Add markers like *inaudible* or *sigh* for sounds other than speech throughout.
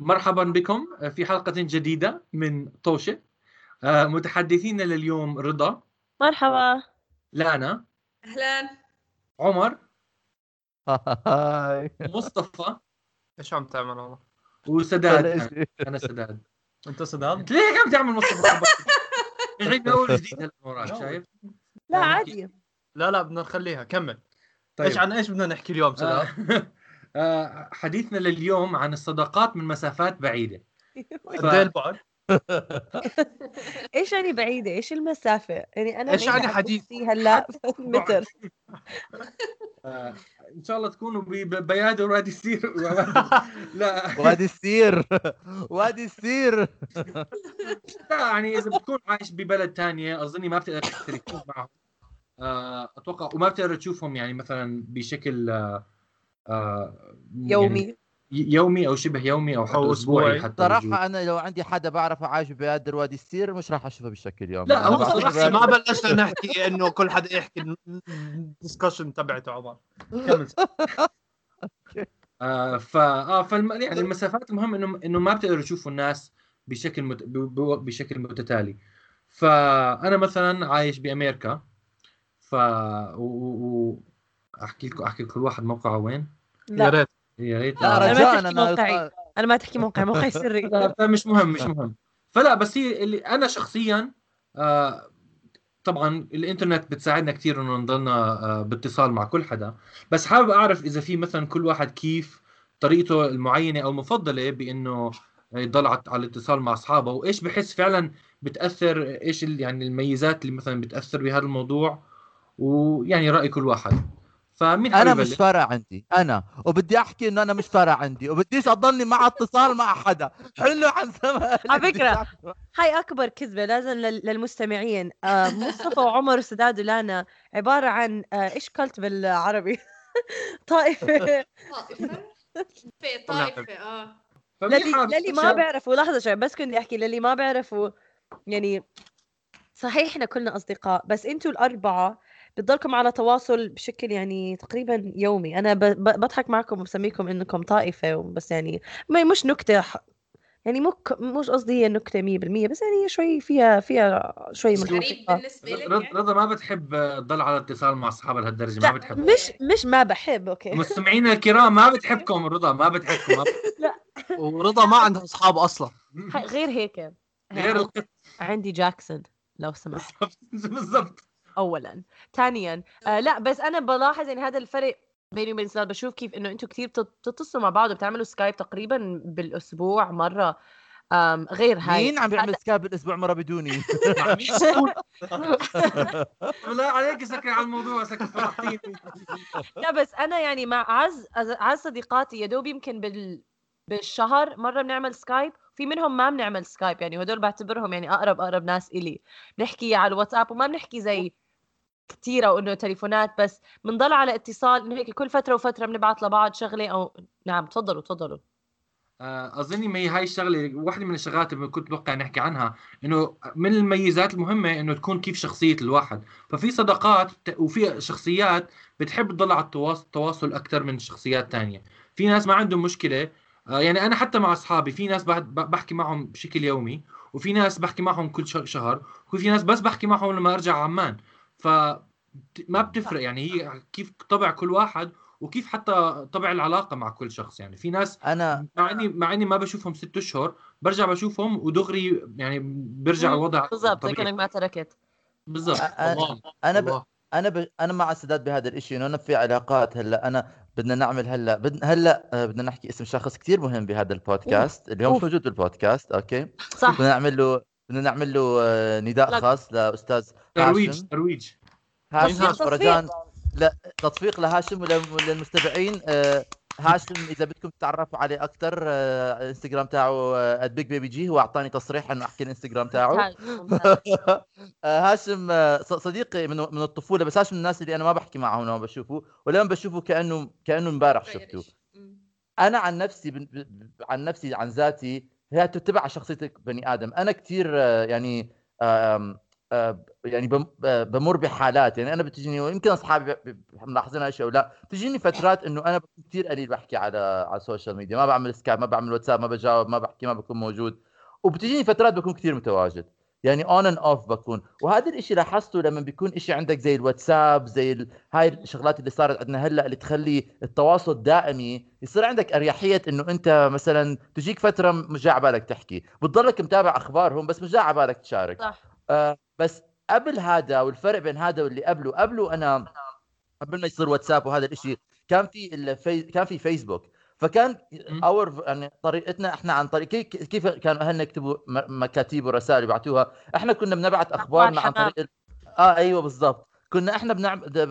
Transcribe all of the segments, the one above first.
مرحبا بكم في حلقة جديدة من طوشة. آه، متحدثين لليوم رضا. مرحبا. لانا. أهلا. عمر. هاي. مصطفى. إيش عم تعمل والله؟ وسداد. أنا- سداد. أنت سداد؟ انت ليه هيك عم تعمل مصطفى؟ *laughs* نعيد من أول جديد هلا وراك شايف؟ لا عادي. لا لا بدنا نخليها. كمل. طيب. إيش عن إيش بدنا نحكي اليوم سداد؟ *laughs* آه، حديثنا لليوم عن الصداقات من مسافات بعيدة *laughs* قد البعد؟ *laughs* إيش يعني بعيدة؟ إيش المسافة؟ يعني أنا إيش بعيدة يعني عن حديث؟ هلا *laughs* متر آه، إن شاء الله تكونوا ببيادر وادي السير لا وادي السير وادي السير لا يعني إذا بتكون عايش ببلد تانية أظني ما بتقدر تشترك معهم آه، أتوقع وما بتقدر تشوفهم يعني مثلا بشكل آه، يعني يومي. يومي أو شبه يومي أو حتى أو أسبوعي. حتى وجود. صراحة أنا لو عندي حدا بعرف عايش بيادر وادي السير مش راح أشوفه بشكل يومي لا، هو بيادر- ما بلشنا نحكي إنه كل حدا يحكي الدسكشن تبعته عمر. كمل. *laughs* آه ف آه فالم... يعني المسافات المهم إنه إنه ما بتقدروا تشوفوا الناس بشكل مت... ب... ب... بشكل متتالي. فانا مثلا عايش بأمريكا. ف و... و... أحكي لكم أحكي لكل واحد موقعه وين. يا لا. ريت. يا ريت لا أنا ما رجاء تحكي أنا موقعي. أنا ما تحكي موقعي موقعي *laughs* سري. لا مش مهم مش مهم. فلا بس هي اللي أنا شخصيا آه طبعا الإنترنت بتساعدنا كثير إنه نضلنا آه باتصال مع كل حدا. بس حابب أعرف إذا في مثلا كل واحد كيف طريقته المعينة أو المفضله بإنه يضل على الاتصال مع أصحابه وإيش بحس فعلا بتأثر إيش يعني الميزات اللي مثلا بتأثر بهذا الموضوع؟ ويعني رأي كل واحد. فمين أنا حابب مش؟ فارق عندي أنا. وبدي أحكي إنه أنا مش فارق عندي وبديش أضلني مع اتصال مع حدا. حلو عن زمان. على *laughs* فكرة، هاي أكبر كذبة لازم لل- للمستمعين. آه، مصطفى وعمر وسداد ولانا عبارة عن آه، إيش قلت بالعربي؟ *laughs* طائفة. طائفة في طائفة آه. فمين للي للي ما؟ بيعرفوا لحظة شوي بس كنت أحكي للي ما بيعرفوا يعني صحيح إحنا كلنا أصدقاء بس أنتوا الأربعة بتضلكم على تواصل بشكل يعني تقريبا يومي. أنا بضحك معكم وبسميكم إنكم طائفة بس يعني ما مش نكتة ح- يعني مك مش قصدي هي نكتة 100% بس يعني شوي فيها فيها شوي من غريب. بالنسبة لك رضا يعني؟ رضا ما بتحب تضل على اتصال مع أصحابها لهالدرجة لا ما بتحب مش مش ما بحب okay. *laughs* مستمعينا الكرام ما بتحبكم رضا ما بتحبكم ما *laughs* ورضا ما عندها أصحاب أصلا. غير هيك. غير القط. عندي جاكسون لو سمحت. *laughs* بالضبط. اولا. ثانيا آه لأ بس أنا بلاحظ يعني هذا الفرق بيني وبين سلال بشوف كيف إنه أنتم كثير بتتصلوا مع بعض وبتعملوا سكايب تقريبا بالأسبوع مرة آم غير هاي. مين عم بيعمل سكايب بالأسبوع مرة بدوني؟ *laughs* *laughs* لا عليك سكر على الموضوع سكر فرحتيني لا بس أنا يعني مع أعز أعز صديقاتي يا دوب يمكن بال بالشهر مرة بنعمل سكايب في منهم ما بنعمل سكايب يعني هدول بعتبرهم يعني أقرب أقرب ناس إلي. بنحكي على الواتساب وما بنحكي زي كثير أو انه تليفونات بس. بنضل على اتصال انه هيك كل فترة وفترة بنبعت لبعض شغلة أو نعم تفضلوا تفضلوا. آه، أظني ما هي هاي الشغلة واحدة من الشغلات اللي كنت بتوقع نحكي عنها إنه من الميزات المهمة إنه تكون كيف شخصية الواحد. ففي صداقات وفي شخصيات بتحب تضل على التواصل أكثر من شخصيات تانية. في ناس ما عندهم مشكلة يعني أنا حتى مع أصحابي في ناس بحكي معهم بشكل يومي وفي ناس بحكي معهم كل ش- شهر وفي ناس بس بحكي معهم لما أرجع عمان. ف ما بتفرق يعني هي كيف طبع كل واحد وكيف حتى طبع العلاقة مع كل شخص. يعني في ناس أنا مع اني مع إني ما بشوفهم ست أشهر برجع بشوفهم ودغري يعني برجع الوضع بالضبط. كأنك ما تركت بالضبط أنا- الله أنا ب... أنا ب... أنا مع السداد بهذا الشيء إنه أنا في علاقات هلأ أنا بدنا نعمل هلأ بدنا هلأ آه، بدنا نحكي اسم شخص كثير مهم بهذا البودكاست اللي هو مش أوف. موجود بالبودكاست أوكي صح بدنا نعمل له بدنا نعمل له آه، نداء لك. خاص لأستاذ ترويج ترويج هاشم تصفيق. فرجان لا تطبيق لهاشم ول- وللمستمعين آه، هاشم إذا بدكم تتعرفوا عليه أكثر الانستغرام تاعه @big baby جي هو أعطاني تصريح إنه أحكي الإنستغرام تاعه. *laughs* آه، هاشم آه، صديقي من من الطفولة بس هاشم من الناس اللي أنا ما بحكي معهم لما بشوفه ولما بشوفه كأنه كأنه امبارح شفته. مم. أنا عن نفسي ب- عن نفسي عن ذاتي هي تتبع شخصيتك بني آدم. أنا كثير يعني آه، يعني بم- آه، بمر بحالات. يعني أنا بتجيني ويمكن أصحابي ملاحظين هالشيء لا بتجيني فترات إنه أنا بكون كثير قليل بحكي على على ال social media ما بعمل سكايب ما بعمل واتساب ما بجاوب ما بحكي ما بكون موجود. وبتجيني فترات بكون كثير متواجد. يعني on and off بكون. وهذا الإشي لاحظته لما بيكون إشي عندك زي الواتساب زي ال... هاي الشغلات اللي صارت عندنا هلأ اللي تخلي التواصل دائمي يصير عندك أريحية إنه أنت مثلا تجيك فترة مش جاي على بالك تحكي. بتضلك متابع أخبارهم بس مش جاي على بالك تشارك. صح. آه بس قبل هذا والفرق بين هذا واللي قبله قبله أنا قبل ما يصير واتساب وهذا الإشي كان في الفي... كان في فيسبوك فكان. or يعني طريقتنا إحنا عن طريق كيف كيف كانوا أهلنا يكتبوا مكاتيب ورسائل يبعتوها إحنا كنا بنبعت أخبارنا عن. طريق. آه أيوه بالضبط كنا إحنا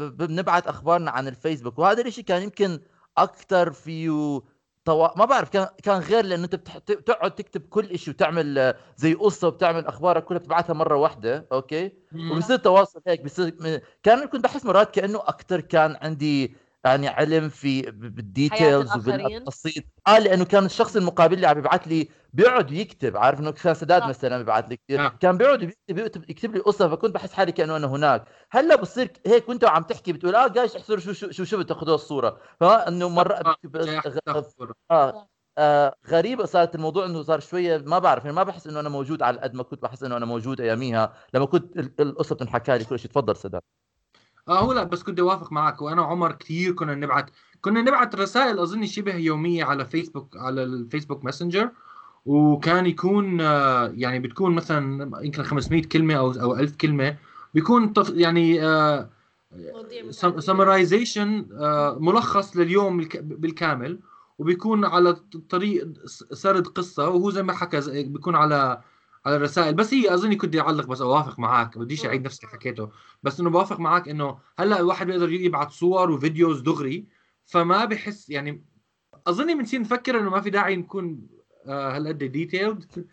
بنبعت أخبارنا عن الفيسبوك وهذا الإشي كان يمكن أكثر فيه طوا... ما بعرف كان كان غير لأنه أنت بتح... ت- تقعد تكتب كل شيء وتعمل آه، زي قصة وبتعمل أخبارك كلها بتبعتها مرة واحدة okay. وبصير تواصل هيك بصير كان كنت بحس مرات كأنه أكثر كان عندي يعني علم في بال details. وبالتفاصيل آه لأنه كان الشخص المقابل اللي عم يبعث لي بيقعد يكتب عارف إنه كان سداد صح. مثلا بيبعث لي كثير آه. كان بيقعد يكتب, يكتب, لي قصة فكنت بحس حالي كأنه أنا هناك هلأ بصير هيك وانت عم تحكي بتقول آه جايز احسروا شو شو شو شفت تاخذوا الصورة فانه مرة آه، جاي صفر. آه آه غريبة صارت الموضوع إنه صار شوية ما بعرف يعني ما بحس إنه أنا موجود على قد ما كنت بحس إنه أنا موجود أياميها لما كنت ال- القصة بتنحكى لي كل شيء تفضل سداد آه هو لا بس كنت أوافق معك وأنا وعمر كثير كنا نبعت كنا نبعت رسائل أظن شبه يومية على فيسبوك على الفيسبوك ماسنجر وكان يكون آه، يعني بتكون مثلا يمكن 500 كلمة أو أو 1000 كلمة. بيكون يعني آه، مواضيع متعددة. summarization ملخص لليوم الك- بالكامل. وبيكون على طريق سرد قصة. وهو زي ما حكى بيكون على على الرسائل. بس هي اظني كنت اعلق بس أوافق معك بديش أعيد نفس اللي حكيته. بس إنه بوافق معك إنه هلأ الواحد بيقدر يبعت صور و videos دغري فما بحس يعني اظني بنصير نفكر إنه ما في داعي نكون آه هالقد detailed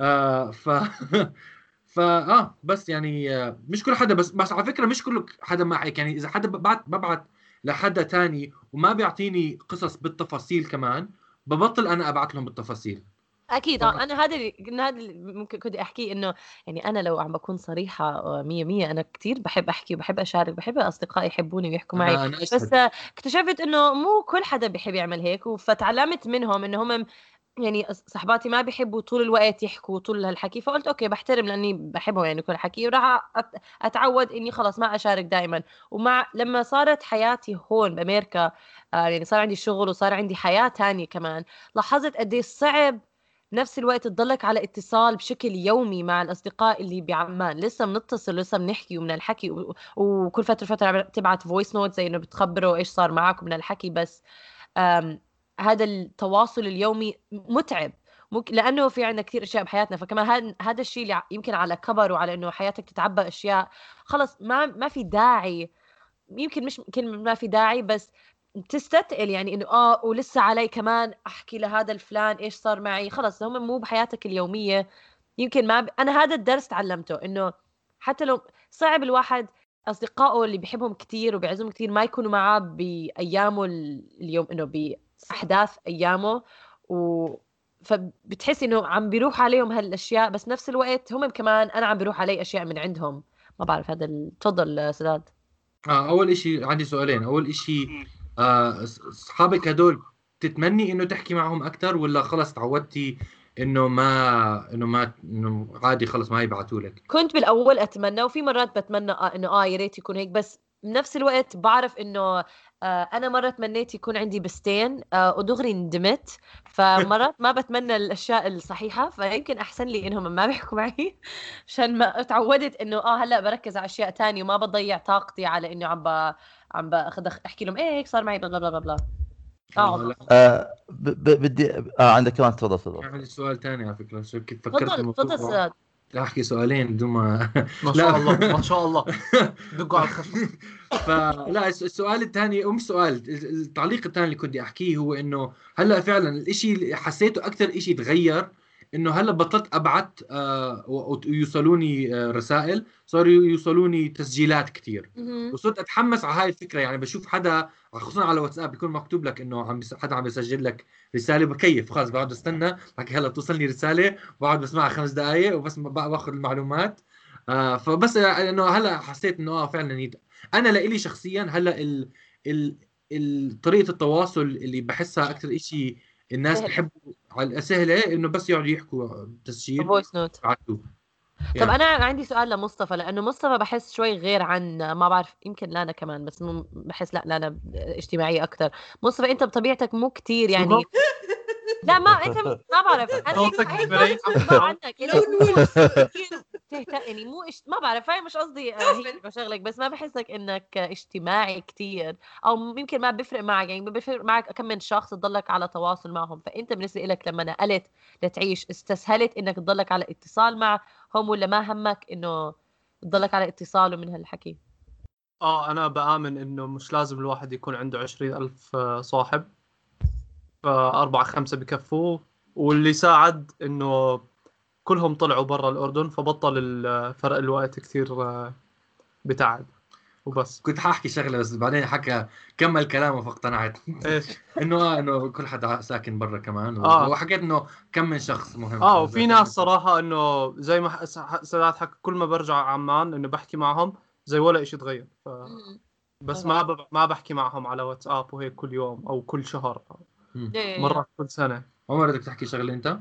آه ف *laughs* فا آه بس يعني آه مش كل حدا بس بس على فكرة مش كل حدا معك يعني إذا حدا ببعت ببعت لحدا تاني وما بيعطيني قصص بالتفاصيل كمان ببطل أنا ابعت لهم بالتفاصيل. أكيد. آه، أنا هذا اللي هذا اللي ممكن كنت أحكيه إنه يعني أنا لو عم بكون صريحة آه، مية مية أنا كتير بحب أحكي وبحب أشارك بحب أصدقائي يحبوني ويحكوا معي أنا بس. آه، اكتشفت إنه مو كل حدا بيحب يعمل هيك فتعلمت منهم إنه هم يعني صحباتي ما بيحبوا طول الوقت يحكوا طول هالحكي فقلت أوكي بحترم لأني بحبهم يعني كل حكي وراح أتعود إني خلص ما أشارك دائما ومع لما صارت حياتي هون بأمريكا آه يعني صار عندي شغل وصار عندي حياة تانية كمان لاحظت قد إيه صعب بنفس الوقت تضلك على اتصال بشكل يومي مع الأصدقاء اللي بعمان. لسه بنتصل لسه بنحكي ومن الحكي وكل فترة فتره تبعت voice note زي إنه بتخبره إيش صار معك من الحكي بس. هذا التواصل اليومي متعب. لأنه في عندنا كثير أشياء بحياتنا. فكمان هذا هذا الشيء اللي يمكن على كبر وعلى إنه حياتك تتعبى أشياء. خلص ما ما في داعي. يمكن مش كلمه ما في داعي بس تستثقل يعني إنه آه ولسه علي كمان أحكي لهذا الفلان إيش صار معي. خلص هم مو بحياتك اليومية. يمكن ما ب... أنا هذا الدرس تعلمته إنه حتى لو صعب الواحد أصدقائه اللي بيحبهم كثير وبيعزهم كثير ما يكونوا معاه بأيامه ال- اليوم إنه بأحداث أيامه. و فبتحس إنه عم بيروح عليهم هالأشياء بس نفس الوقت هم كمان أنا عم بيروح علي أشياء من عندهم. ما بعرف هذا تفضل سداد آه أول إشي عندي سؤالين. أول إشي أص- أصحابك هدول تتمني إنه تحكي معهم أكثر ولا خلص تعودتي إنه ما إنه ما إنه عادي خلص ما يبعثوا لك كنت بالأول أتمنى وفي مرات بتمنى آه إنه آه يا ريت يكون هيك بس بنفس الوقت بعرف إنه آه أنا مرة تمنيت يكون عندي بستين آه ودغري ندمت فمرات ما بتمنى الأشياء الصحيحة فيمكن أحسن لي إنهم ما بيحكوا معي *laughs* عشان ما تعودت إنه آه هلأ بركز على أشياء تانية وما بضيع طاقتي على إنه عم. عم باخذ أحكي لهم إيه هيك صار معي بلا بلا بلا بلا. آه. لا، آه ب- ب- بدي آه عندك كمان تفضل تفضل. عندي سؤال ثاني على فكرة شو كنت فكرت تفضل أحكي سؤالين بدون ما ما. شاء الله ما شاء الله. دقوا على الخشب فلا الس- السؤال الثاني مش سؤال التعليق الثاني اللي كنت بدي أحكيه هو إنه هلأ فعلا الإشي اللي حسيته أكثر إشي تغير إنه هلأ بطلت أبعت آه ويوصلوني آه رسائل صاروا يوصلوني تسجيلات كثير. وصرت أتحمس على هاي الفكرة يعني بشوف حدا خصوصا على واتساب بيكون مكتوب لك إنه عم حدا عم يسجل لك رسالة بكيف خلص بقعد استنى بحكي هلأ توصلني رسالة بقعد بسمعها خمس دقائق وبس باخذ المعلومات. آه فبس إنه هلأ حسيت إنه آه فعلا يد... أنا لإلي شخصيا هلأ ال... ال... ال... طريقة التواصل اللي بحسها أكثر شيء الناس سهلة. بحبوا على سهله إنه بس يقعدوا يحكوا تسجيل. voice note طب يعني. أنا عندي سؤال لمصطفى لأنه مصطفى بحس شوي غير عن ما بعرف يمكن لانا كمان بس مو بحس لا لانا اجتماعية أكثر مصطفى أنت بطبيعتك مو كتير يعني. *laughs* لا ما أنت ما بعرف. أنا *laughs* هيك عنك *laughs* انه لون وولف كتير تهت- يعني مو إش... ما بعرف هاي مش قصدي آه، هيك بشغلك بس ما بحسك إنك اجتماعي كتير أو يمكن ما بيفرق معك يعني بيفرق معك كم من شخص تضلك على تواصل معهم. فأنت بالنسبة لك لما نقلت لتعيش استسهلت إنك تضلك على اتصال معهم ولا ما همك إنه تضلك على اتصال ومن هالحكي؟ آه أنا بآمن إنه مش لازم الواحد يكون عنده عشرين ألف صاحب فأربعة خمسة بكفوه واللي ساعد إنه كلهم طلعوا برا الأردن فبطل ال- فرق الوقت كثير آه، بتعب. وبس. كنت حاحكي شغلة بس بعدين حكى كمل كلامه فاقتنعت إيش؟ *laughs* إنه آه إنه كل حدا ساكن برا كمان. و- آه. وحكيت إنه كم من شخص مهم. آه وفي ناس صراحة إنه زي ما سادات حكى كل ما برجع عمان إنه بحكي معهم زي ولا إشي تغير. ف... بس ما ب... ما بحكي معهم على واتساب وهيك كل يوم أو كل شهر. إيه. مرات كل سنة. عمر بدك تحكي شغلة أنت؟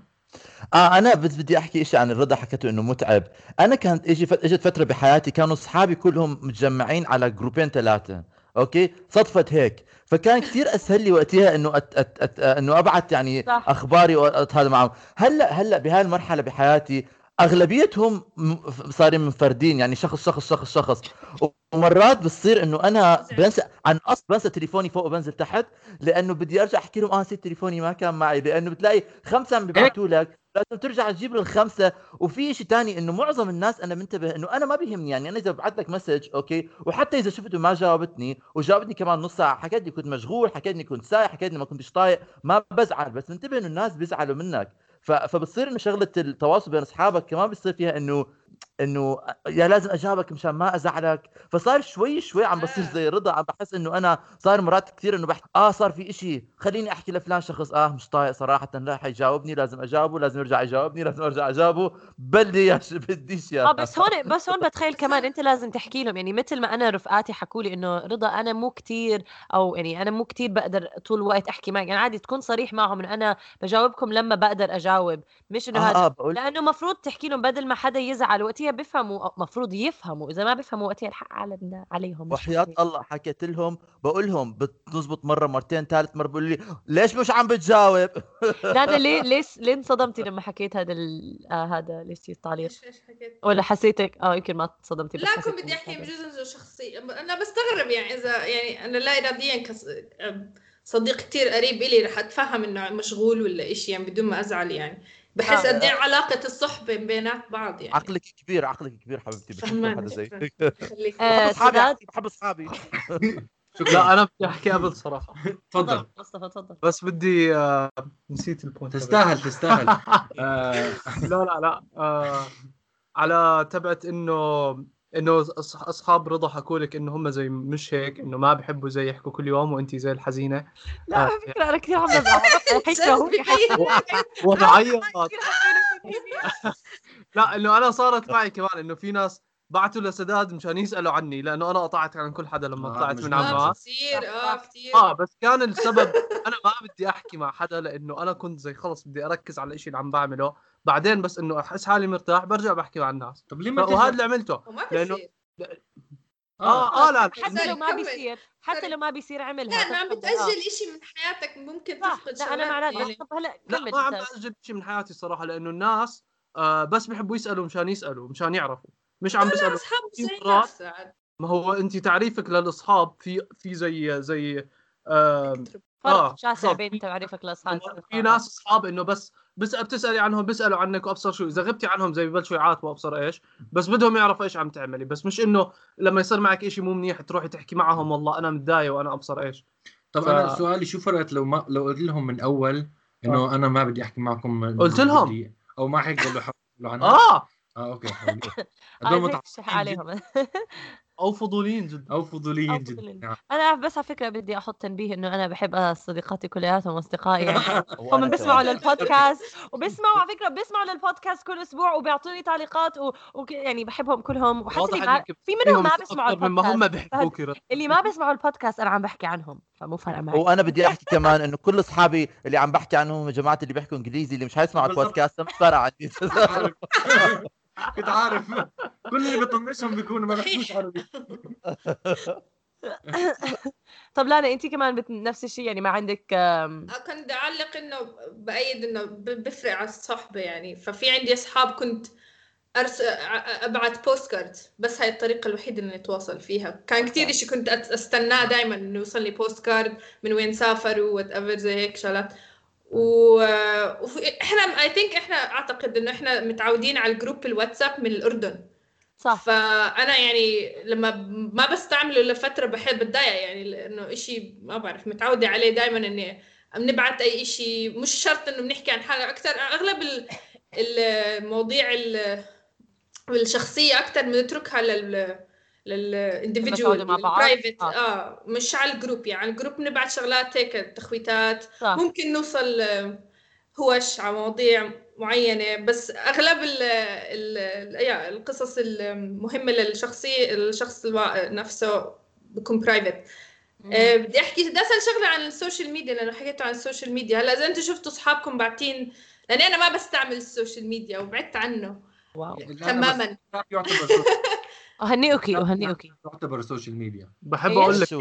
آه أنا بس بدي أحكي شيء عن الرضا حكيته إنه متعب. أنا كانت إجي فت... إجت فترة بحياتي كانوا أصحابي كلهم متجمعين على جروبين ثلاثة Okay؟ صدفت هيك. فكان كثير أسهل لي وقتها إنه أت... أت... أت... إنه ابعت يعني صح. أخباري وهذا معهم. هلا هلأ بهاي المرحلة بحياتي أغلبيتهم صارين منفردين يعني شخص شخص شخص شخص. ومرات بتصير إنه أنا بنسى عن أصل بنسى تليفوني فوق وبنزل تحت لأنه بدي أرجع أحكي لهم آه نسيت تليفوني ما كان معي. لأنه بتلاقي خمسة عم بيبعتوا لك لازم ترجع تجيب الخمسه وفي شيء تاني إنه معظم الناس أنا منتبه إنه أنا ما بيهمني يعني أنا إذا بعت لك message okay وحتى إذا شفته ما جاوبتني وجاوبتني كمان نص ساعة حكيت لي كنت مشغول حكيت لي كنت سايح حكيت لي ما كنتش طايق ما بزعل بس منتبه إنه الناس بيزعلوا منك. ف... فبصير انه شغلة التواصل بين أصحابك كمان بيصير فيها إنه إنه يا لازم أجاوبك مشان ما أزعلك. فصار شوي شوي عم بصير زي رضا عم بحس إنه أنا صار مرات كثير إنه بحكي آه صار في إشي خليني أحكي لفلان شخص آه مش طايق صراحة لا حيجاوبني لازم أجاوبه لازم يرجع يجاوبني لازم أرجع أجاوبه. بدي يا بديش يا آه بس هون بس هون بتخيل كمان أنت لازم تحكي لهم. يعني مثل ما أنا رفقاتي حكوا لي إنه رضا أنا مو كتير أو يعني أنا مو كتير بقدر طول الوقت أحكي معك. يعني عادي تكون صريح معهم إنه أنا بجاوبكم لما بقدر أجاوب. مش إنه هذا. آه, آه بقول لأنه مفروض تحكي لهم بدل ما حدا يزعل وقتها بيفهموا مفروض يفهموا إذا ما بيفهموا وقتها الحق على عليهم وحياة. الله حكيت لهم بقول لهم بتزبط مرة مرتين ثالث مرة بقول لي ليش مش عم بتجاوب؟ لا أنا ليه *laughs* ليه ليه انصدمتي لما حكيت هذا ال... آه هذا ليش التعليق؟ إيش إيش حكيت؟ ولا حسيتك؟ آه يمكن ما انصدمتي بس لا كنت بدي إنه احكي إنه شخصي أنا بستغرب يعني إذا يعني أنا لا اراديا كص... صديق كتير قريب إلي رح أتفهم إنه مشغول ولا إشي يعني بدون ما أزعل يعني. بحس آه. قد إيه علاقة الصحبة بينات بعض يعني. عقلك كبير عقلك كبير حبيبتي بشوف فهمان، حدا زي *laughs* آه، بحب أصحابي بحب *laughs* أصحابي. شكرا. لا أنا بدي أحكي قبل صراحة. تفضل مصطفى تفضل. بس بدي آه، نسيت البوينت. تستاهل تستاهل. *laughs* آه، لا لا لا. آه على تبعت إنه إنه أص- أصحاب رضا حكوا لك إنه هم زي مش هيك إنه ما بيحبوا زي يحكوا كل يوم وانت زي الحزينة. لا آه. على فكرة أنا كثير عم هو *laughs* وبعيط *laughs* *laughs* لا إنه أنا صارت معي كمان إنه في ناس بعتوا لسداد مشان يسألوا عني لأنه أنا قطعت عن كل حدا لما آه، طلعت من. عمان كثير آه كثير آه بس كان السبب أنا ما بدي أحكي مع حدا لأنه أنا كنت زي خلص بدي أركز على الشيء اللي عم بعمله. بعدين بس إنه أحس حالي مرتاح برجع بحكي مع الناس طب ليه ما وهذا اللي عملته وما لأنه- بصير آه آه لا حتى لو ما. بيصير حتى. لو ما بيصير عملها لا ما عم. بتأجل آه. إشي من حياتك ممكن تفقد لا أنا مع شغلات بس يعني. طب هلا لا ما عم. بأجل شيء من حياتي صراحة لأنه الناس آه بس بيحبوا يسألوا مشان يسألوا مشان يعرفوا مش عم ساعات ما هو أنت تعريفك للأصحاب في في زي زي آه فرق آه، شاسع. بين تعريفك لاصحاب في ناس أصحاب إنه بس بس بتسألي عنهم بيسألوا عنك وأبصر شو إذا غبتي عنهم زي ببلشوا يعاتبوا وأبصر إيش بس بدهم يعرفوا إيش عم تعملي بس مش إنه لما يصير معك إشي مو منيح تروحي تحكي معهم والله أنا متضايق وأنا أبصر إيش. طب ف- أنا سؤالي شو فرقت لو ما لو قلت لهم من أول إنه أنا ما بدي أحكي معكم قلت لهم. بدي- أو ما هيك قالوا حولوا عنها آه. آه أوكي. *laughs* آه هدول متعصبين عليهم. *laughs* أو فضوليين جدا أو فضوليين جدا. نعم. أنا بس على فكرة بدي أحط تنبيه إنه أنا بحب صديقاتي كلياتهم اصدقائي يعني *laughs* هم بيسمعوا. للبودكاست *laughs* وبيسمعوا على فكرة بيسمعوا للبودكاست كل أسبوع وبيعطوني تعليقات و... و... يعني بحبهم كلهم وحتى اللي ما... في منهم ما بيسمعوا مما هم البودكاست بيحبوك. اللي ما بيسمعوا البودكاست أنا عم بحكي عنهم فمو فارقة معي وأنا بدي أحكي كمان إنه كل أصحابي اللي عم بحكي عنهم جماعة اللي بيحكوا إنجليزي اللي مش حيسمعوا. البودكاست مش فارقه عندي عارف. *laughs* كنت عارف. كل اللي بطنشهم بيكونوا ما بيحكوش عربي. *laughs* طب لانا انت كمان بت... نفس الشيء يعني ما عندك آم، آه، كنت اعلق إنه بأيد إنه بفرق على الصحبة يعني. ففي عندي أصحاب كنت أرس... أ- أبعت postcard بس هاي الطريقة الوحيدة اللي نتواصل فيها. كان كثير شيء كنت أستناه دائما إنه يوصل لي postcard من وين سافروا whatever زي هيك شغلات. و... وفي... إحنا I think إحنا أعتقد إنه إحنا متعودين على ال group الواتساب من الأردن. صح. فأنا يعني لما ما بستعمله لفتره بحب بتضايق يعني لأنه إشي ما بعرف متعودة عليه دائما إني بنبعت أي إشي. مش شرط إنه بنحكي عن حاجة أكثر أغلب ال- المواضيع ال- الشخصية أكثر بنتركها لل بعض؟ private آه. آه مش على ال group يعني. على ال group بنبعت شغلات هيك تخويتات صح. ممكن نوصل آه، هوش على مواضيع معينة. بس أغلب ال ال ال- يا القصص المهمة للشخصية الشخص نفسه بيكون private أه بدي أحكي بدي أسأل شغلة عن ال social media لأنه حكيتوا عن ال social media هلأ إذا أنتم شفتوا أصحابكم باعتين لأني أنا ما بستعمل ال social media وبعدت عنه. Wow. تماما. أهنئك أهنئك يعتبر social media بحب إيش؟ أقول لك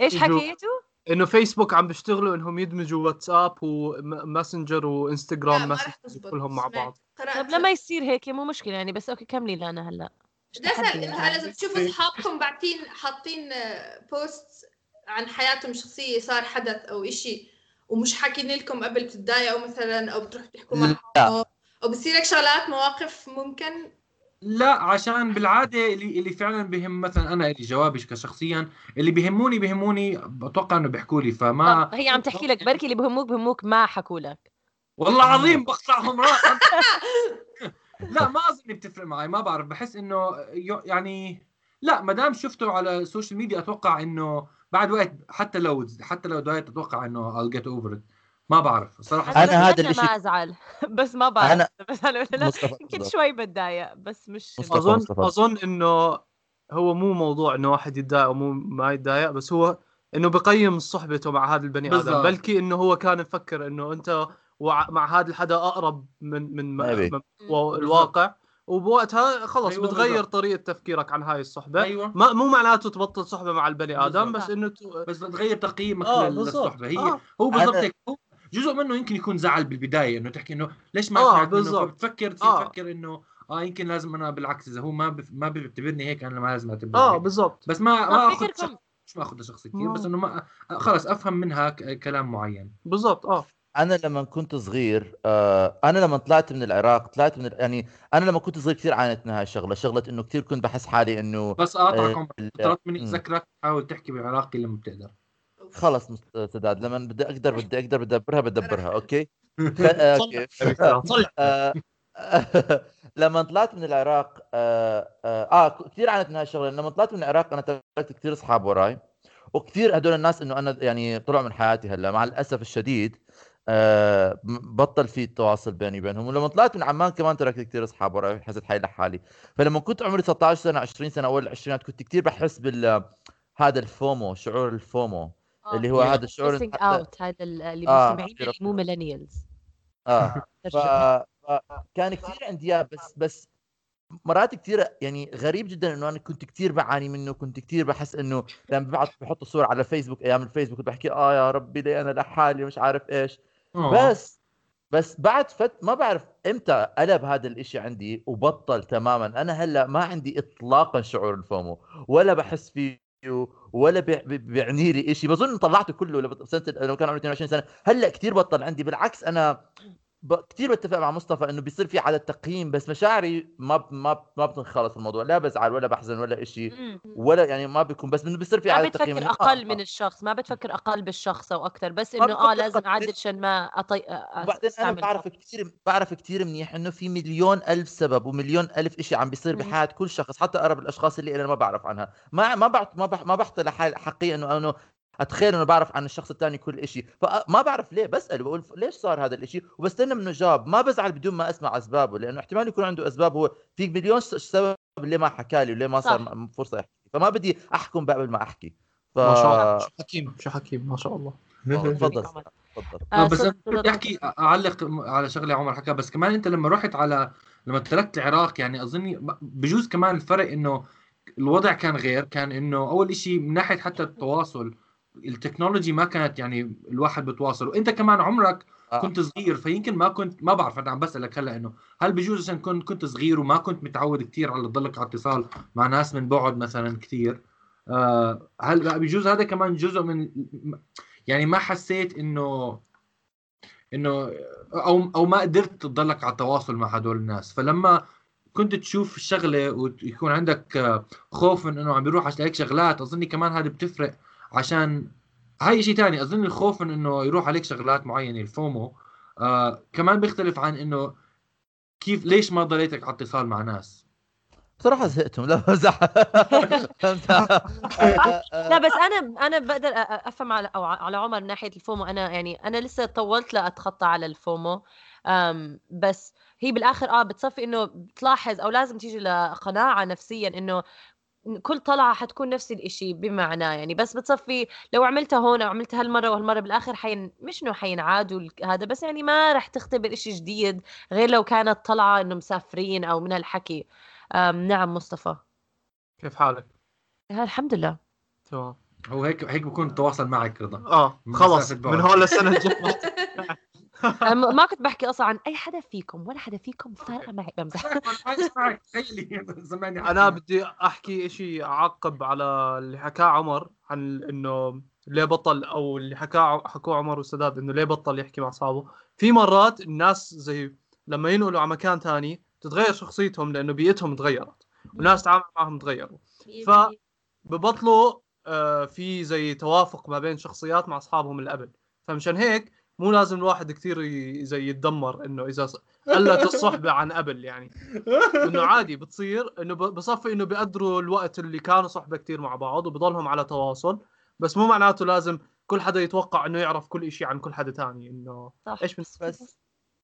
إيش يدمجوا- حكيتوا؟ إنه فيسبوك عم بيشتغلوا إنهم يدمجوا واتساب وماسنجر وانستغرام ما ماسنجر كلهم مع. بعض طب لما يصير هيك مو مشكلة يعني بس okay كملي لأنا هلأ بدي اسال تحدي هلا يعني. اذا بتشوفوا أصحابكم باعتين حاطين post عن حياتهم الشخصية صار حدث أو إشي ومش حاكين لكم قبل بتتضايقوا مثلا أو بتروحوا تحكوا. معهم أو بصير لك شغلات مواقف ممكن لا عشان بالعادة اللي اللي فعلا بهم مثلا أنا اللي جوابي كشخصيا اللي بيهموني بيهموني بتوقع إنه بيحكوا لي فما هي عم تحكي لك بركي اللي بهموك بهموك ما حكوا لك. والله العظيم بقطعهم رأس. *laughs* لا ما أظن بتفرق معي ما بعرف بحس إنه ي- يعني لا ما دام شفته على ال social media أتوقع إنه بعد وقت حتى لو حتى لو دايت أتوقع إنه I'll get over it. ما بعرف صراحة أنا بس هذا الإشي- ما أزعل *laughs* بس ما بعرف أنا- *laughs* بس أنا يمكن. *laughs* شوي بتضايق بس مش مصطفى. أظن مصطفى. أظن إنه هو مو موضوع إنه واحد يتضايق أو مو ما يتضايق بس هو إنه بقيم صحبته مع هذا البني آدم. بلكي إنه هو كان مفكر إنه أنت وع- مع هذا الحدا أقرب من من. من الواقع وبوقتها خلص أيوة بتغير بالضبط. طريقة تفكيرك عن هاي الصحبة أيوه ما مو معناته تبطل صحبة مع البني آدم بالضبط. بس إنه ت- بس بتغير تقييمك آه،. للصحبة هي آه. هو بالضبط أنا- هو جزء منه يمكن يكون زعل بالبداية إنه تحكي إنه ليش ما آه، بالضبط. فبتفكر تصير آه. تفكر إنه آه يمكن لازم أنا بالعكس إذا هو ما بف... ما بيعتبرني هيك أنا ما لازم أعتبره آه. بالضبط بس ما ما أخذ شخص مش ما أخذ شخص كثير. بس إنه ما خلص أفهم منها ك... كلام معين بالضبط آه أنا لما كنت صغير آه أنا لما طلعت من العراق طلعت من يعني أنا لما كنت صغير كثير عانيت من هاي الشغلة شغلة إنه كثير كنت بحس حالي إنه بس اقاطعك آه، طلبت مني. اذكرك حاول تحكي بالعراقي لما بتقدر خلص سداد لما بدي أقدر بدي أقدر بدي أدبرها بدبرها okay؟ آه، okay. *laughs* آه، *laughs* لما طلعت من العراق آه, آه, آه كثير عانيت من هاي الشغلة. لما طلعت من العراق أنا تركت كثير أصحاب وراي وكثير هدول الناس إنه أنا يعني طلعوا من حياتي هلأ. مع الأسف الشديد آه بطل في تواصل بيني وبينهم. ولما طلعت من عمان كمان تركت كثير أصحاب وراي حسيت حالي لحالي. فلما كنت عمري 19 سنة 20 سنة أول العشرينات كنت كثير بحس بال هذا ال FOMO شعور ال FOMO. اللي هو Yeah. هذا الشعور حتى- out هذا ال- اللي آه، مستمعين اللي مو millennials آه *laughs* ف... فكان كثير عندي إياه بس بس مرات كثير يعني غريب جدا إنه أنا كنت كثير بعاني منه كنت كثير بحس إنه لما ببعث بحط صور على فيسبوك أيام الفيسبوك كنت بحكي آه يا ربي ليه أنا لحالي مش عارف إيش آه. بس بس بعد فت ما بعرف إمتى قلب هذا الإشي عندي وبطل تماما أنا هلأ ما عندي اطلاقا شعور ال FOMO ولا بحس فيه ولا بي- بي- بيعني لي شيء بظن طلعته كله لما كان عمري 22 سنة هلأ كثير بطل عندي بالعكس أنا. كثير بتفق مع مصطفى إنه بيصير في عدد تقييم بس مشاعري ما ب... ما ب... ما بتنخلص الموضوع لا بزعل ولا بحزن ولا إشي مم. ولا يعني ما بيكون بس إنه بيصير في ما عدد تقييم بتفكر إنه آه، أقل آه. من الشخص ما بتفكر أقل بالشخص أو أكثر بس ما إنه آه بتفكر لازم. اعدل عشان ما أطي... أ- وبعدين أنا بعرف. كثير بعرف كثير منيح إنه في مليون ألف سبب ومليون ألف شيء عم بيصير. بحياة كل شخص حتى أقرب الأشخاص اللي أنا ما بعرف عنها ما ما بعت ما بح ما بحط لحالي حقيقة انه إنه أتخيل إنه بعرف عن الشخص الثاني كل شيء فما بعرف ليه بسأل بقول ليش صار هذا الشيء وبستنى منه جواب. ما بزعل بدون ما أسمع أسبابه لأنه احتمال يكون عنده أسباب هو في مليون سبب ليه ما حكى لي وليه ما صار صح. فرصة يحكي. فما بدي أحكم قبل ما أحكي. ف ما شاء الله شو حكيم شو حكيم ما شاء الله. تفضل. عمر. تفضل. آه، بس أنا كنت صدق. احكي أعلق على شغلة عمر حكى بس كمان أنت لما رحت على لما تركت العراق يعني أظني بجوز كمان الفرق إنه الوضع كان غير كان إنه أول شيء من ناحية حتى التواصل التكنولوجي ما كانت يعني الواحد بتواصل وانت كمان عمرك آه. كنت صغير فيمكن ما كنت ما بعرف أنا عم بسألك هلأ إنه هل بجوز عشان كنت كنت صغير وما كنت متعود كثير على تضلك على اتصال مع ناس من بعد مثلا كثير آه هل بجوز هذا كمان جزء من يعني ما حسيت انه إنه أو أو ما قدرت تضلك على التواصل مع هدول الناس؟ فلما كنت تشوف الشغلة ويكون عندك خوف من إنه عم بيروح عليك شغلات أظني كمان هذا بتفرق عشان هاي شيء ثاني أظن الخوف من إنه يروح عليك شغلات معينة الفومو. آه كمان بيختلف عن إنه كيف ليش ما ضليتك على اتصال مع ناس؟ بصراحة زهقتهم. لا فهمت؟ *laughs* لا بس أنا أنا بقدر أفهم على أو على عمر من ناحية الفومو. أنا يعني أنا لسه طولت لأتخطى على الفومو. أم بس هي بالآخر آه بتصفي إنه بتلاحظ أو لازم تيجي لقناعة نفسيا إنه كل طلعة حتكون نفس الإشي بمعنى يعني بس بتصفي لو عملتها هون أو عملتها هالمرة وهالمره بالآخر حين مش إنه حينعادوا هذا بس يعني ما رح تختبر إشي جديد غير لو كانت طلعة إنه مسافرين أو من هالحكي. نعم مصطفى. كيف حالك؟ الحمد لله. تمام. هو هيك هيك بكون التواصل معك رضا آه خلص. من هون للسنه الجاية. *laughs* أنا م- *laughs* ما كنت بحكي أصلا عن أي حدا فيكم ولا حدا فيكم فارقة معي. *laughs* بمزح. أنا *laughs* بدي أحكي شيء اعقب على اللي حكاه عمر عن إنه ليه بطل أو اللي حكاه حكوه عمر والسداد إنه ليه بطل يحكي مع أصحابه. في مرات الناس زي لما ينقلوا على مكان تاني تتغير شخصيتهم لأنه بيئتهم تغيرت وناس تعامل معهم تغيروا. ف- ببطلوا آه، في زي توافق ما بين شخصيات مع أصحابهم اللي قبل فمشان هيك مو لازم الواحد كثير ي- زي يتدمر إنه إذا ص- قلت الصحبه *laughs* عن قبل يعني. إنه عادي بتصير إنه ب- بصفي إنه بيقدروا الوقت اللي كانوا صحبة كثير مع بعض وبضلهم على تواصل بس مو معناته لازم كل حدا يتوقع إنه يعرف كل شيء عن كل حدا تاني. إنه إيش بس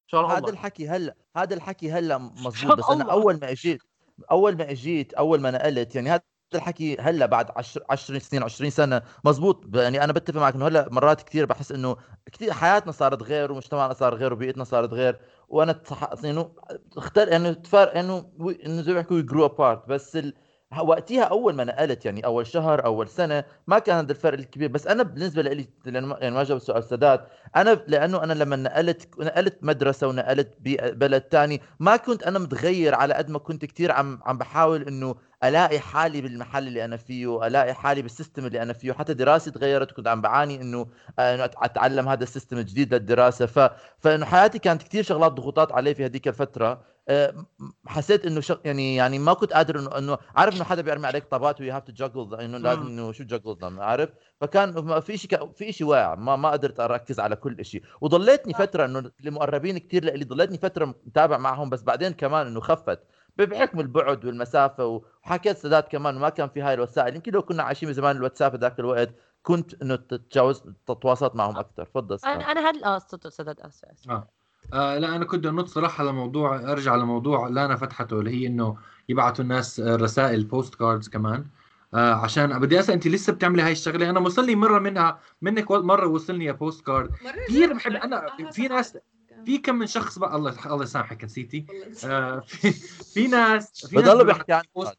شاء هذا الله الحكي هلا هذا الحكي هلا مزبوط *laughs* بس أنا. أول ما إجيت أول ما إجيت أول ما نقلت يعني هذا الحكي هلأ بعد 10 10 سنين 20 سنة. مزبوط يعني أنا بتفق معك إنه هلأ مرات كثير بحس إنه كثير حياتنا صارت غير ومجتمعنا صار غير وبيئتنا صارت غير. وأنا. إنه اختار إنه تفرق إنه إنه زي ما بيحكوا grow apart بس ال... وقتها أول ما نقلت يعني أول شهر أول سنة ما كان هذا الفرق الكبير. بس أنا بالنسبة لي يعني ما جاوب السؤال سداد أنا لأنه أنا لما نقلت نقلت مدرسة ونقلت بلد تاني ما كنت أنا متغير على قد ما كنت كثير عم عم بحاول إنه ألاقي حالي بالمحل اللي أنا فيه الاقي حالي بال system اللي أنا فيه حتى دراستي تغيرت وكنت عم بعاني إنه أتعلم هذا ال system الجديد للدراسة. ف فإنه حياتي كانت كثير شغلات ضغوطات علي في هذيك الفترة. حسيت إنه شغ... يعني يعني ما كنت قادر انه إنه عارف إنه حدا بيرمي عليك طابات و you have to juggle إنه لازم. إنه شو juggle عارف؟ فكان في شيء في شيء واقع ما ما قدرت أركز على كل شيء وضليتني فترة إنه المقربين كثير لي ضليتني فترة متابع معهم بس بعدين كمان إنه خفت. بحكم البعد والمسافة وحكيت سداد كمان ما كان في هاي الوسائل. يمكن لو كنا عايشين بزمان الواتساب ذاك الوقت كنت إنه تتجاوز تتواصلت معهم أكثر تفضل أنا. أنا هاد آه سداد اسف اسف آه. آه لا أنا كنت أنط صراحة لموضوع أرجع لموضوع لانا فتحته اللي هي إنه يبعثوا الناس آه، رسائل postcards كمان. آه عشان بدي أسأل انت لسه بتعملي هاي الشغلة؟ أنا وصل لي مرة منها منك مرة وصلني postcard كثير بحب أنا في ناس في كم من شخص بقى الله الله يسامحك نسيتي. آه في, في ناس في ناس بضلوا بيبعتوا بيحكي عن post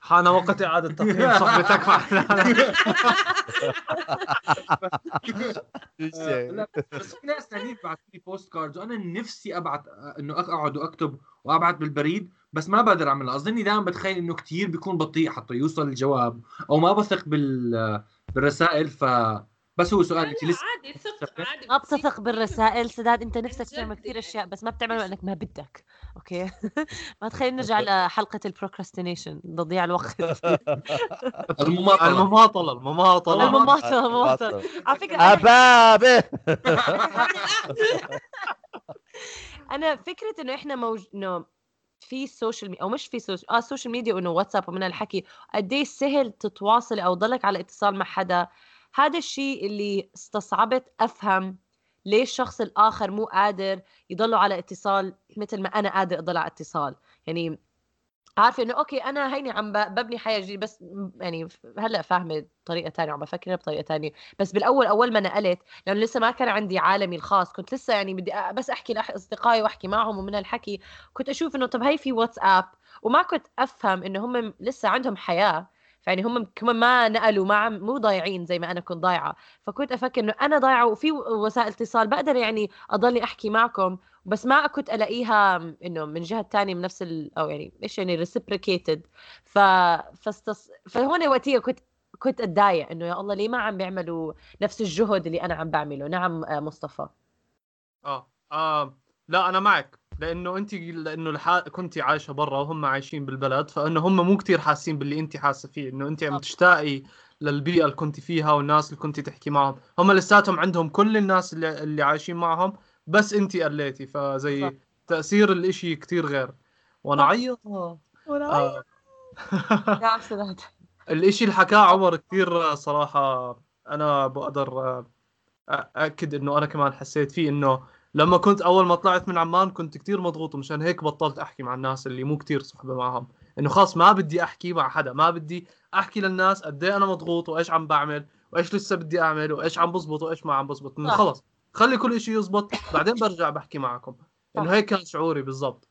حان وقت إعادة تقييم *laughs* صحبتك معنا آه، لا بس في ناس ثانيين بعثوا لي postcards وأنا نفسي أبعت آه، إنه أقعد وأكتب وأبعت بالبريد بس ما بقدر أعملها. اظني دائما بتخيل إنه كتير بيكون بطيء حتى يوصل الجواب أو ما بثق بال بالرسائل ف بس هو سؤال انت لسه عادي ثق عادي ما بتثق بالرسائل سداد أنت نفسك تعمل كثير. أشياء بس ما بتعمل لانك ما بدك. أوكي؟ *laughs* ما تخلينا نرجع لحلقة ال procrastination تضييع الوقت. *laughs* المماطلة. المماطلة المماطلة. المماطلة *laughs* المماطلة. على فكرة أبابه أنا فكرة إنه إحنا موج... إنه في ال social media أو مش في social آه ال social media وإنه واتساب ومن الحكي قد إيه سهل تتواصل أو ضلك على اتصال مع حدا؟ هذا الشيء اللي استصعبت أفهم ليش الشخص الآخر مو قادر يضلوا على اتصال مثل ما أنا قادر أضل على اتصال. يعني عارفة إنه أوكي أنا هيني عم ببني حياة جديدة بس يعني هلأ فاهمة طريقة تانية عم بفكر بطريقة تانية. بس بالأول أول ما نقلت لأنه لسه ما كان عندي عالمي الخاص كنت لسه يعني بدي بس أحكي لاصدقائي وأحكي معهم ومن الحكي كنت أشوف إنه طب هي في واتساب وما كنت أفهم إنه هم لسه عندهم حياة. فيعني هم كمان ما نقلوا ما عم مو ضايعين زي ما أنا كنت ضايعة. فكنت أفكر إنه أنا ضايعة وفي وسائل اتصال بقدر يعني اضلني أحكي معكم بس ما كنت ألاقيها إنه من جهة تانية من نفس ال... أو يعني إيش يعني reciprocated. ف فاستص... فهون وقتها كنت كنت أتضايق إنه يا الله ليه ما عم بيعملوا نفس الجهد اللي أنا عم بعمله؟ نعم آه، مصطفى. آه آه لا أنا معك. لأنه انت لأنه الح... كنت عايشة برا وهم عايشين بالبلد فإنه هم مو كتير حاسين باللي انت حاسة فيه إنه انت عم. تشتاقي للبيئة اللي كنت فيها والناس اللي كنت تحكي معهم هم لساتهم عندهم كل الناس اللي, اللي عايشين معهم بس انت قليتي صح. فزي تأثير الإشي كتير غير وأنا صح. عيط ولا آه. يا عسلات الإشي اللي حكاه عمر كثير صراحة أنا بقدر أأكد إنه أنا كمان حسيت فيه إنه لما كنت أول ما طلعت من عمان كنت كثير مضغوط ومشان هيك بطلت أحكي مع الناس اللي مو كثير صحبة معهم إنه خلاص ما بدي أحكي مع حدا ما بدي أحكي للناس قد إيه أنا مضغوط وإيش عم بعمل وإيش لسه بدي أعمل وإيش عم بزبط وإيش ما عم بزبط إنه صح. خلص خلي كل إشي يزبط بعدين برجع بحكي معكم إنه صح. هيك كان شعوري بالضبط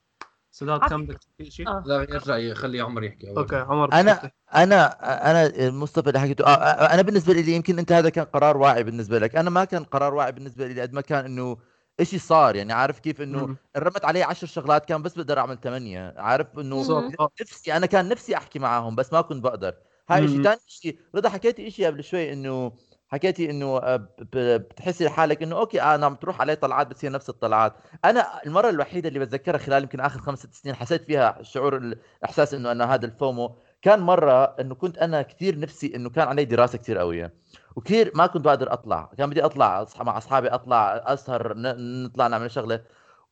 سداد كان بدك تحكي شيء؟ آه. لا يرجع يخلي عمر يحكي أول. أوكي عمر أنا- بدك أنا أنا مصطفى اللي حكيته أنا بالنسبة لي يمكن أنت هذا كان قرار واعي بالنسبة لك أنا ما كان قرار واعي بالنسبة لي قد ما كان إنه إشي صار يعني عارف كيف إنه. رمت علي عشر شغلات كان بس بقدر أعمل ثمانيه عارف إنه. آه. نفسي أنا كان نفسي أحكي معاهم بس ما كنت بقدر هاي شيء. ثاني شيء رضا حكيتي شيء قبل شوي إنه حكيتي إنه آه، بتحسي لحالك إنه أوكي أنا عم تروح علي طلعات هي نفس الطلعات أنا المرة الوحيدة اللي بتذكرها خلال يمكن آخر خمس ست سنين حسيت فيها شعور الاحساس إنه أنا هذا الفومو كان مرة إنه كنت أنا كثير نفسي إنه كان علي دراسة كثير قويه وكثير ما كنت بقدر أطلع. كان بدي أطلع مع أصحابي أطلع أسهر نطلع نعمل شغلة.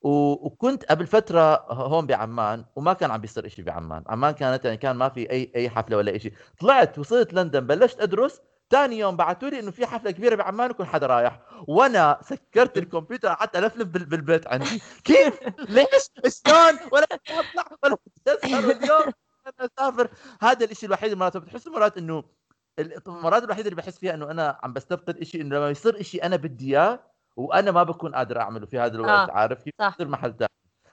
و- وكنت قبل فترة هون بعمان وما كان عم بيصير إشي بعمان. عمان كانت يعني كان ما في أي أي حفلة ولا إشي. طلعت وصلت لندن بلشت أدرس. ثاني يوم بعثوا لي إنه في حفلة كبيرة بعمان وكل حدا رايح. وأنا سكرت *laughs* الكمبيوتر قعدت ألفلف بال- بالبيت عندي. كيف؟ ليش؟ شلون ولا أطلع ولا أسهر اليوم. أسافر. هذا الشيء الوحيد مرات بتحس مرات إنه ال- المرات الوحيده اللي بحس فيها إنه أنا عم بستفقد شيء إنه لما يصير شيء أنا بدي إياه وأنا ما بكون قادر أعمله في هذا الوقت آه، عارف؟ كيف صح. يصير محل ثاني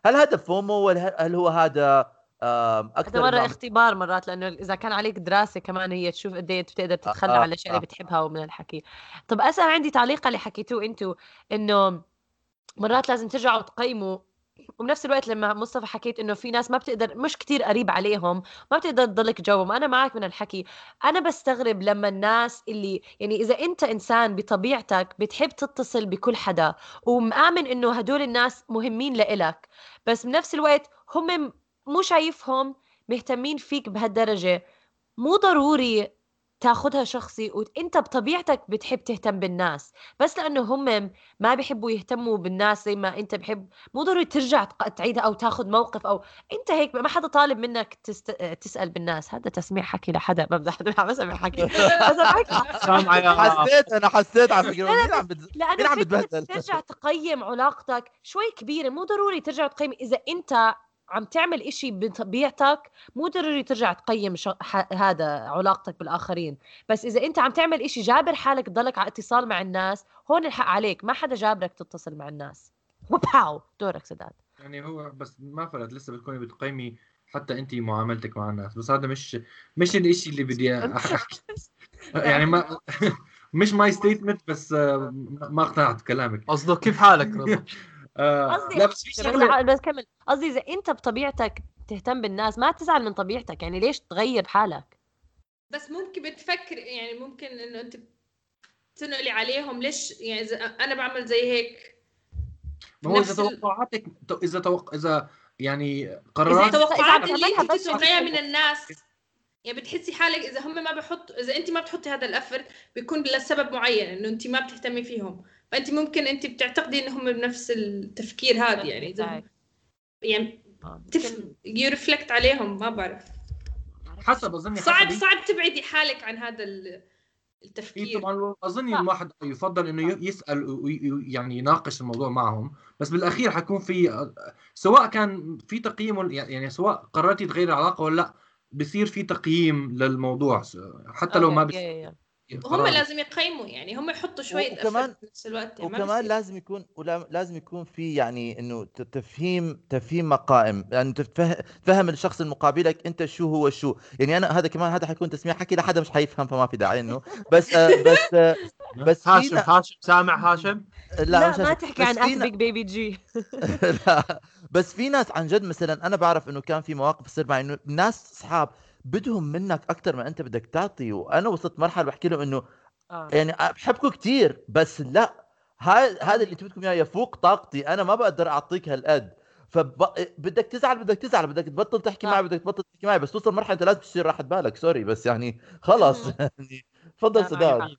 هل هذا فومو؟ ولا هل هو هذا هذا أكثر مرة إنه- اختبار مرات لأنه إذا كان عليك دراسة كمان هي تشوف قد إيه بتقدر تتخلى آه، عن الأشياء آه. اللي بتحبها ومن الحكي. طب أسأل عندي تعليق على اللي حكيتوه أنتوا إنه مرات لازم ترجعوا تقيموا وبنفس الوقت لما مصطفى حكيت إنه في ناس ما بتقدر مش كتير قريب عليهم ما بتقدر تضلك جوهم. أنا معك من الحكي. أنا بستغرب لما الناس اللي يعني إذا أنت إنسان بطبيعتك بتحب تتصل بكل حدا ومآمن إنه هدول الناس مهمين لإلك بس بنفس الوقت هم مو شايفهم مهتمين فيك بهالدرجة مو ضروري تاخدها شخصي وأنت بطبيعتك بتحب تهتم بالناس بس لأنه هم ما بيحبوا يهتموا بالناس زي ما أنت بحب مو ضروري ترجع تعيدها أو تاخذ موقف أو أنت هيك ما حدا طالب منك تست... تسأل بالناس. هذا تسميع حكي لحدا بمزح ما بسمع حكي. *laughs* حسيت أنا حسيت على فكرة. لا، مين عم لأنه ترجع تقيم علاقتك شوي كبيرة. مو ضروري ترجع تقيم إذا أنت عم تعمل إشي بطبيعتك مو ضروري ترجع تقيم شو... ح... هذا علاقتك بالآخرين. بس إذا أنت عم تعمل إشي جابر حالك تضلك على اتصال مع الناس هون الحق عليك. ما حدا جابرك تتصل مع الناس. وباو دورك سداد. يعني هو بس ما فرقت لسه بتكوني بتقيمي حتى أنت معاملتك مع الناس. بس هذا مش مش الإشي اللي بدي *laughs* أحكي. يعني ما *laughs* مش my statement بس ما اقتنعت بكلامك. قصده كيف حالك رضا؟ *laughs* آه، قصدي بس كمل. قصدي إذا أنت بطبيعتك تهتم بالناس ما تزعل من طبيعتك. يعني ليش تغير حالك؟ بس ممكن بتفكر يعني ممكن إنه أنت تنقلي عليهم. ليش؟ يعني إذا أنا بعمل زي هيك. ما هو إذا توقعاتك إذا توق... إذا يعني إذا قرارات توقعات إذا اللي أنت بتتوقعيها من الناس. يعني بتحسي حالك إذا هم ما بحطوا إذا أنت ما بتحطي هذا الأفرت بيكون لسبب معين إنه أنت ما بتهتمي فيهم. فأنت ممكن أنت بتعتقدي إنهم بنفس التفكير هذا يعني. يعني آه، تف... ريفلكت عليهم ما بعرف. حسب أظني صعب حسب صعب تبعدي حالك عن هذا ال- إيه التفكير طبعا اظن. الواحد يفضل إنه ي- يسأل ويعني يناقش الموضوع معهم بس بالأخير حيكون في سواء كان في تقييم يعني سواء قررتي تغير العلاقة ولا لأ بصير في تقييم للموضوع حتى لو ما بس قرار. لازم يقيموا يعني هم يحطوا شوية وكمان- بنفس الوقت يعني ما وكمان. لازم يكون ولا- لازم يكون في يعني إنه ت- تفهيم تفهيم مقائم يعني تفهم تفهم الشخص المقابلك أنت شو هو شو. يعني أنا هذا كمان هذا حيكون تسميع حكي لحدا مش حيفهم فما في داعي إنه. بس آه *laughs* بس آه بس هاشم هاشم سامع هاشم؟ لا, لا مش ما تحكي عن بيج بيبي جي لا. بس في ناس عن جد مثلا أنا بعرف إنه كان في مواقف تصير معي إنه ناس اصحاب بدهم منك أكثر ما أنت بدك تعطي. وأنا وصلت مرحلة بحكي لهم إنه آه. يعني بحبكم كثير بس لا هذا هذا اللي أنتم بدكم إياه يفوق طاقتي. أنا ما بقدر أعطيك هالقد. فبدك تزعل بدك تزعل بدك تبطل تحكي صح. معي بدك تبطل تحكي معي. بس توصل مرحلة أنت لازم تصير راحة بالك. sorry بس يعني خلص. *laughs* يعني تفضل سداد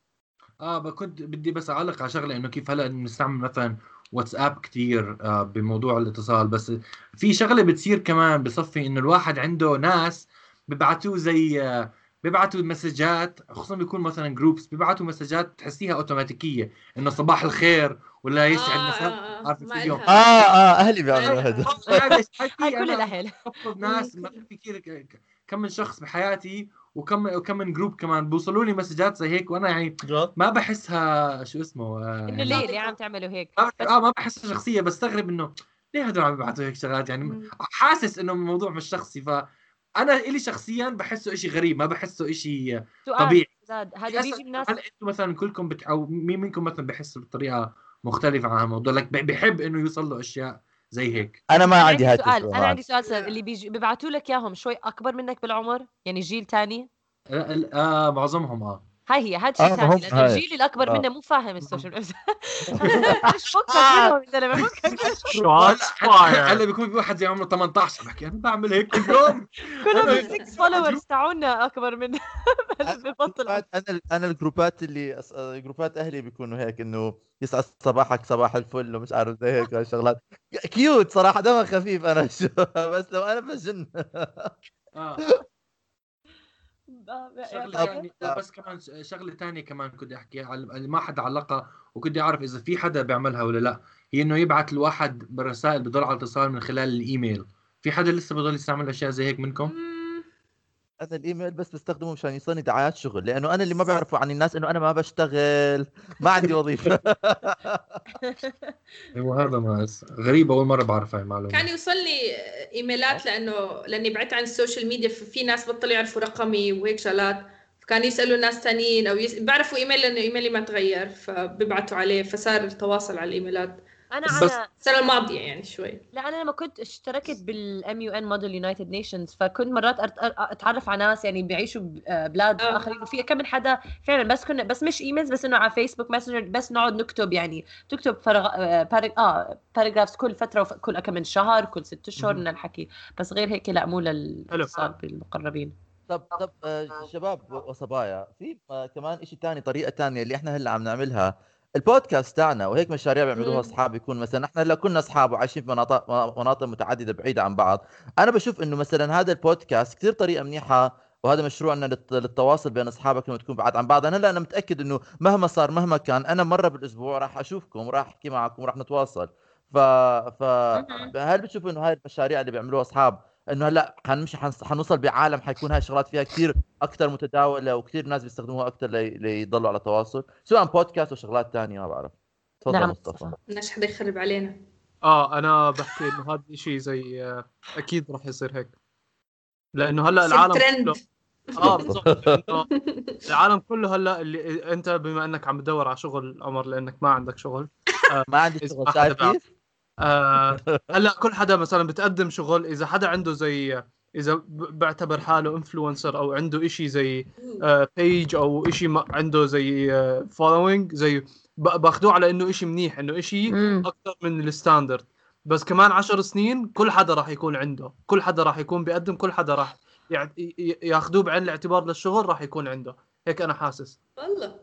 آه كنت بدي بس أعلق على شغلة إنه كيف هلأ بنستعمل مثلا واتساب كثير آه بموضوع الاتصال. بس في شغلة بتصير كمان بصفي إنه الواحد عنده ناس ببعتوه زي بيبعتوا مسجات خصوصا بيكون مثلا جروبس بيبعتوا مسجات تحسيها أوتوماتيكية إنه صباح الخير ولا يسعد آه، مساء آه، آه، عارف ما في اليوم. آه آه أهلي بيعملوا هذا. *laughs* كل الأهل. ناس ما في كثير كم من شخص بحياتي وكم وكم من جروب كمان بيوصلوا لي مسجات زي هيك وأنا يعني ما بحسها شو اسمه آه إنه يعني ليه ليه عم تعملوا هيك؟ آه ما بحسها شخصية بستغرب إنه ليه هدول عم يبعثوا هيك شغلات؟ يعني. حاسس إنه الموضوع مش شخصي فانا إلي شخصيا بحسه إشي غريب ما بحسه إشي سؤال طبيعي. زاد هذا بيجي الناس هل أنتم مثلا كلكم بت... أو مين منكم مثلا بحس بطريقة مختلفة عن الموضوع لك بحب إنه يوصل له أشياء زي هيك. أنا ما عندي هاتف سؤال أنا. عندي سؤال سؤال اللي بيجي بيبعتوا لك إياهم شوي أكبر منك بالعمر؟ يعني جيل تاني؟ آه, آه معظمهم آه. هاي هي هذا آه، شيء ما هم ثاني لأنه. الجيل الأكبر آه. منه مو فاهم ال social media. *laughs* *laughs* مش فكك منهم يا زلمه فكك هلا بيكون في واحد زي عمره 18 بحكي أنا بعمل هيك كل يوم. *laughs* كلهم 6 followers تاعونا أكبر منه بس ببطل أنا أنا الجروبات اللي جروبات أهلي بيكونوا هيك إنه يسعد صباحك صباح الفل ومش عارف زي هيك هالشغلات كيوت صراحة دمها خفيف أنا شو بس لو أنا بجن. آه. شغلة ثانية بس كمان شغلة ثانية كمان كنت احكي على اللي ما حدا علقها وكنت أعرف إذا في حدا بيعملها ولا لأ هي إنه يبعث الواحد بالرسائل بضل على اتصال من خلال الإيميل. في حدا لسه بضل يستعمل أشياء زي هيك منكم. أنا الإيميل بس بستخدمه مشان يوصلني دعايات شغل لأنه أنا اللي ما بعرفه عن الناس إنه أنا ما بشتغل ما عندي وظيفة. *laughs* أيوه هذا ما غريب أول مرة بعرف هاي المعلومة. كان يوصل لي إيميلات لأنه لأني بعدت عن ال social media ففي ناس بطلوا يعرفوا رقمي وهيك شغلات. فكان يسألوا ناس ثانيين أو يس... بيعرفوا إيميل لأنه إيميلي ما تغير فبيبعتوا عليه فصار التواصل على الإيميلات. أنا بس- على السنة الماضيه يعني شوي لا أنا لما كنت اشتركت بال MUN Model United Nations فكنت مرات أتعرف على ناس يعني بيعيشوا ببلاد آه. آخرين وفي كم من حدا فعلا بس كنا بس مش emails بس إنه على فيسبوك ماسنجر بس نقعد نكتب يعني تكتب فرغ... آه، parag... آه paragraphs كل فترة وف... كل كم من شهر كل ست اشهر. من الحكي بس غير هيك لا مو للاتصال بالمقربين طب طب آه، شباب وصبايا في آه، كمان شيء ثاني طريقة ثانية اللي إحنا هلأ عم نعملها البودكاست تاعنا وهيك مشاريع بيعملوها. أصحاب يكون مثلا إحنا هلا كنا أصحاب وعايشين في مناطق مناطق متعددة بعيدة عن بعض أنا بشوف إنه مثلا هذا البودكاست كثير طريقة منيحة وهذا مشروعنا للت- للتواصل بين أصحابك لما تكون بعاد عن بعض أنا هلا أنا متأكد إنه مهما صار مهما كان أنا مرة بالأسبوع راح أشوفكم وراح أحكي معكم وراح نتواصل ف ف. هل بتشوفوا إنه هاي المشاريع اللي بيعملوها أصحاب إنه هلأ حنمشي حنوصل بعالم حيكون هاي الشغلات فيها كثير أكثر متداولة وكثير ناس بيستخدموها أكثر لي... ليضلوا على تواصل سواء بودكاست وشغلات ثانية ما بعرف. تفضل نعم. مصطفى. بدناش حدا يخرب علينا. آه أنا بحكي إنه هذا الشيء زي آه، أكيد راح يصير هيك. لأنه هلأ العالم ترند. كله آه بالضبط. *laughs* العالم كله هلأ اللي أنت بما إنك عم تدور على شغل عمر لأنك ما عندك شغل ما عندي شغل. شايف كيف؟ آه هلا كل حدا مثلا بتقدم شغل إذا حدا عنده زي إذا بعتبر حاله influencer أو عنده إشي زي آه، page أو إشي ما- عنده زي following زي ب- باخذوه على إنه إشي منيح إنه إشي. أكثر من ال standard بس كمان عشر سنين كل حدا راح يكون عنده كل حدا راح يكون بيقدم كل حدا راح يع- ي- ي- ياخذوه بعين الاعتبار للشغل راح يكون عنده. هيك أنا حاسس. والله.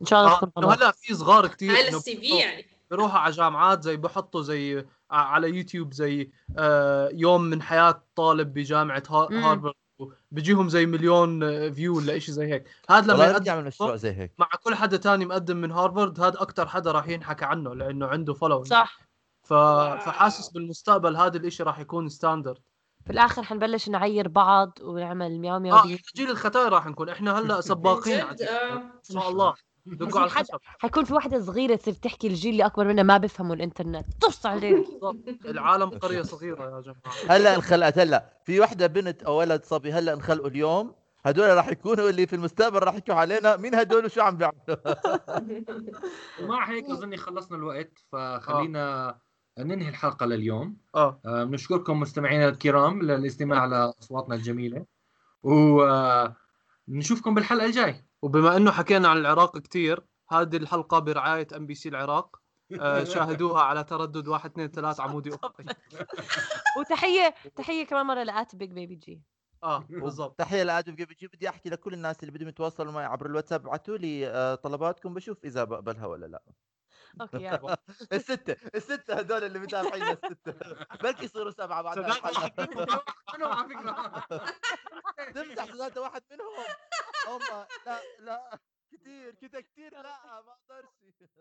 إن شاء الله آه، هلا في صغار كثير على ال CV يعني. بيروحوا على جامعات زي بحطوا زي ع- على يوتيوب زي آه، يوم من حياة طالب بجامعة ها- مم. هارفارد بيجيهم زي مليون آه، view ولا شيء زي هيك. هذا لما يقدم مشروع زي هيك. مع كل حدا تاني مقدم من هارفارد هذا أكثر حدا راح ينحكى عنه لأنه عنده follow صح. ف... فحاسس بالمستقبل هذا الإشي راح يكون standard في الآخر حنبلش نعير بعض ونعمل مياو مياو آه إحنا جيل الختاير راح نكون. إحنا هلأ *laughs* سباقين آه. إن شاء الله. دقوا على الخشب حيكون في وحده صغيرة تصير تحكي الجيل اللي أكبر منها ما بيفهموا الإنترنت. طص عليه *laughs* بالضبط. العالم *laughs* قرية صغيرة يا جماعة. هلا انخلقت. هلا في وحدة بنت أو ولد صبي هلا انخلقوا اليوم. هدول راح يكونوا اللي في المستقبل راح يحكوا علينا. مين هدول وشو عم بيعملوا؟ *laughs* ومع هيك أظني خلصنا الوقت فخلينا ننهي الحلقة لليوم. آه. آه، بنشكركم مستمعينا الكرام للاستماع لأصواتنا الجميلة. ونشوفكم بالحلقة الجاي. وبما إنه حكينا عن العراق كثير هذه الحلقة برعاية MBC العراق *laughs* آه، شاهدوها على تردد 1 2 3 عمودي افقي *laughs* وتحية تحية كمان مرة ل at Big Baby G. آه بالضبط. تحية لادم بيجي بدي أحكي لكل الناس اللي بدهم يتواصلوا معي عبر الواتساب ابعثوا لي آه، طلباتكم بشوف إذا بقبلها ولا لا. أوكي يلا. *laughs* الستة الستة هدول اللي متابعين الستة. *laughs* بلكي يصيروا سبعة بعد على فكرة. *laughs* تمزح صدقت واحد منهم. هم لا لا كثير كده كثير لا ما أقدرش.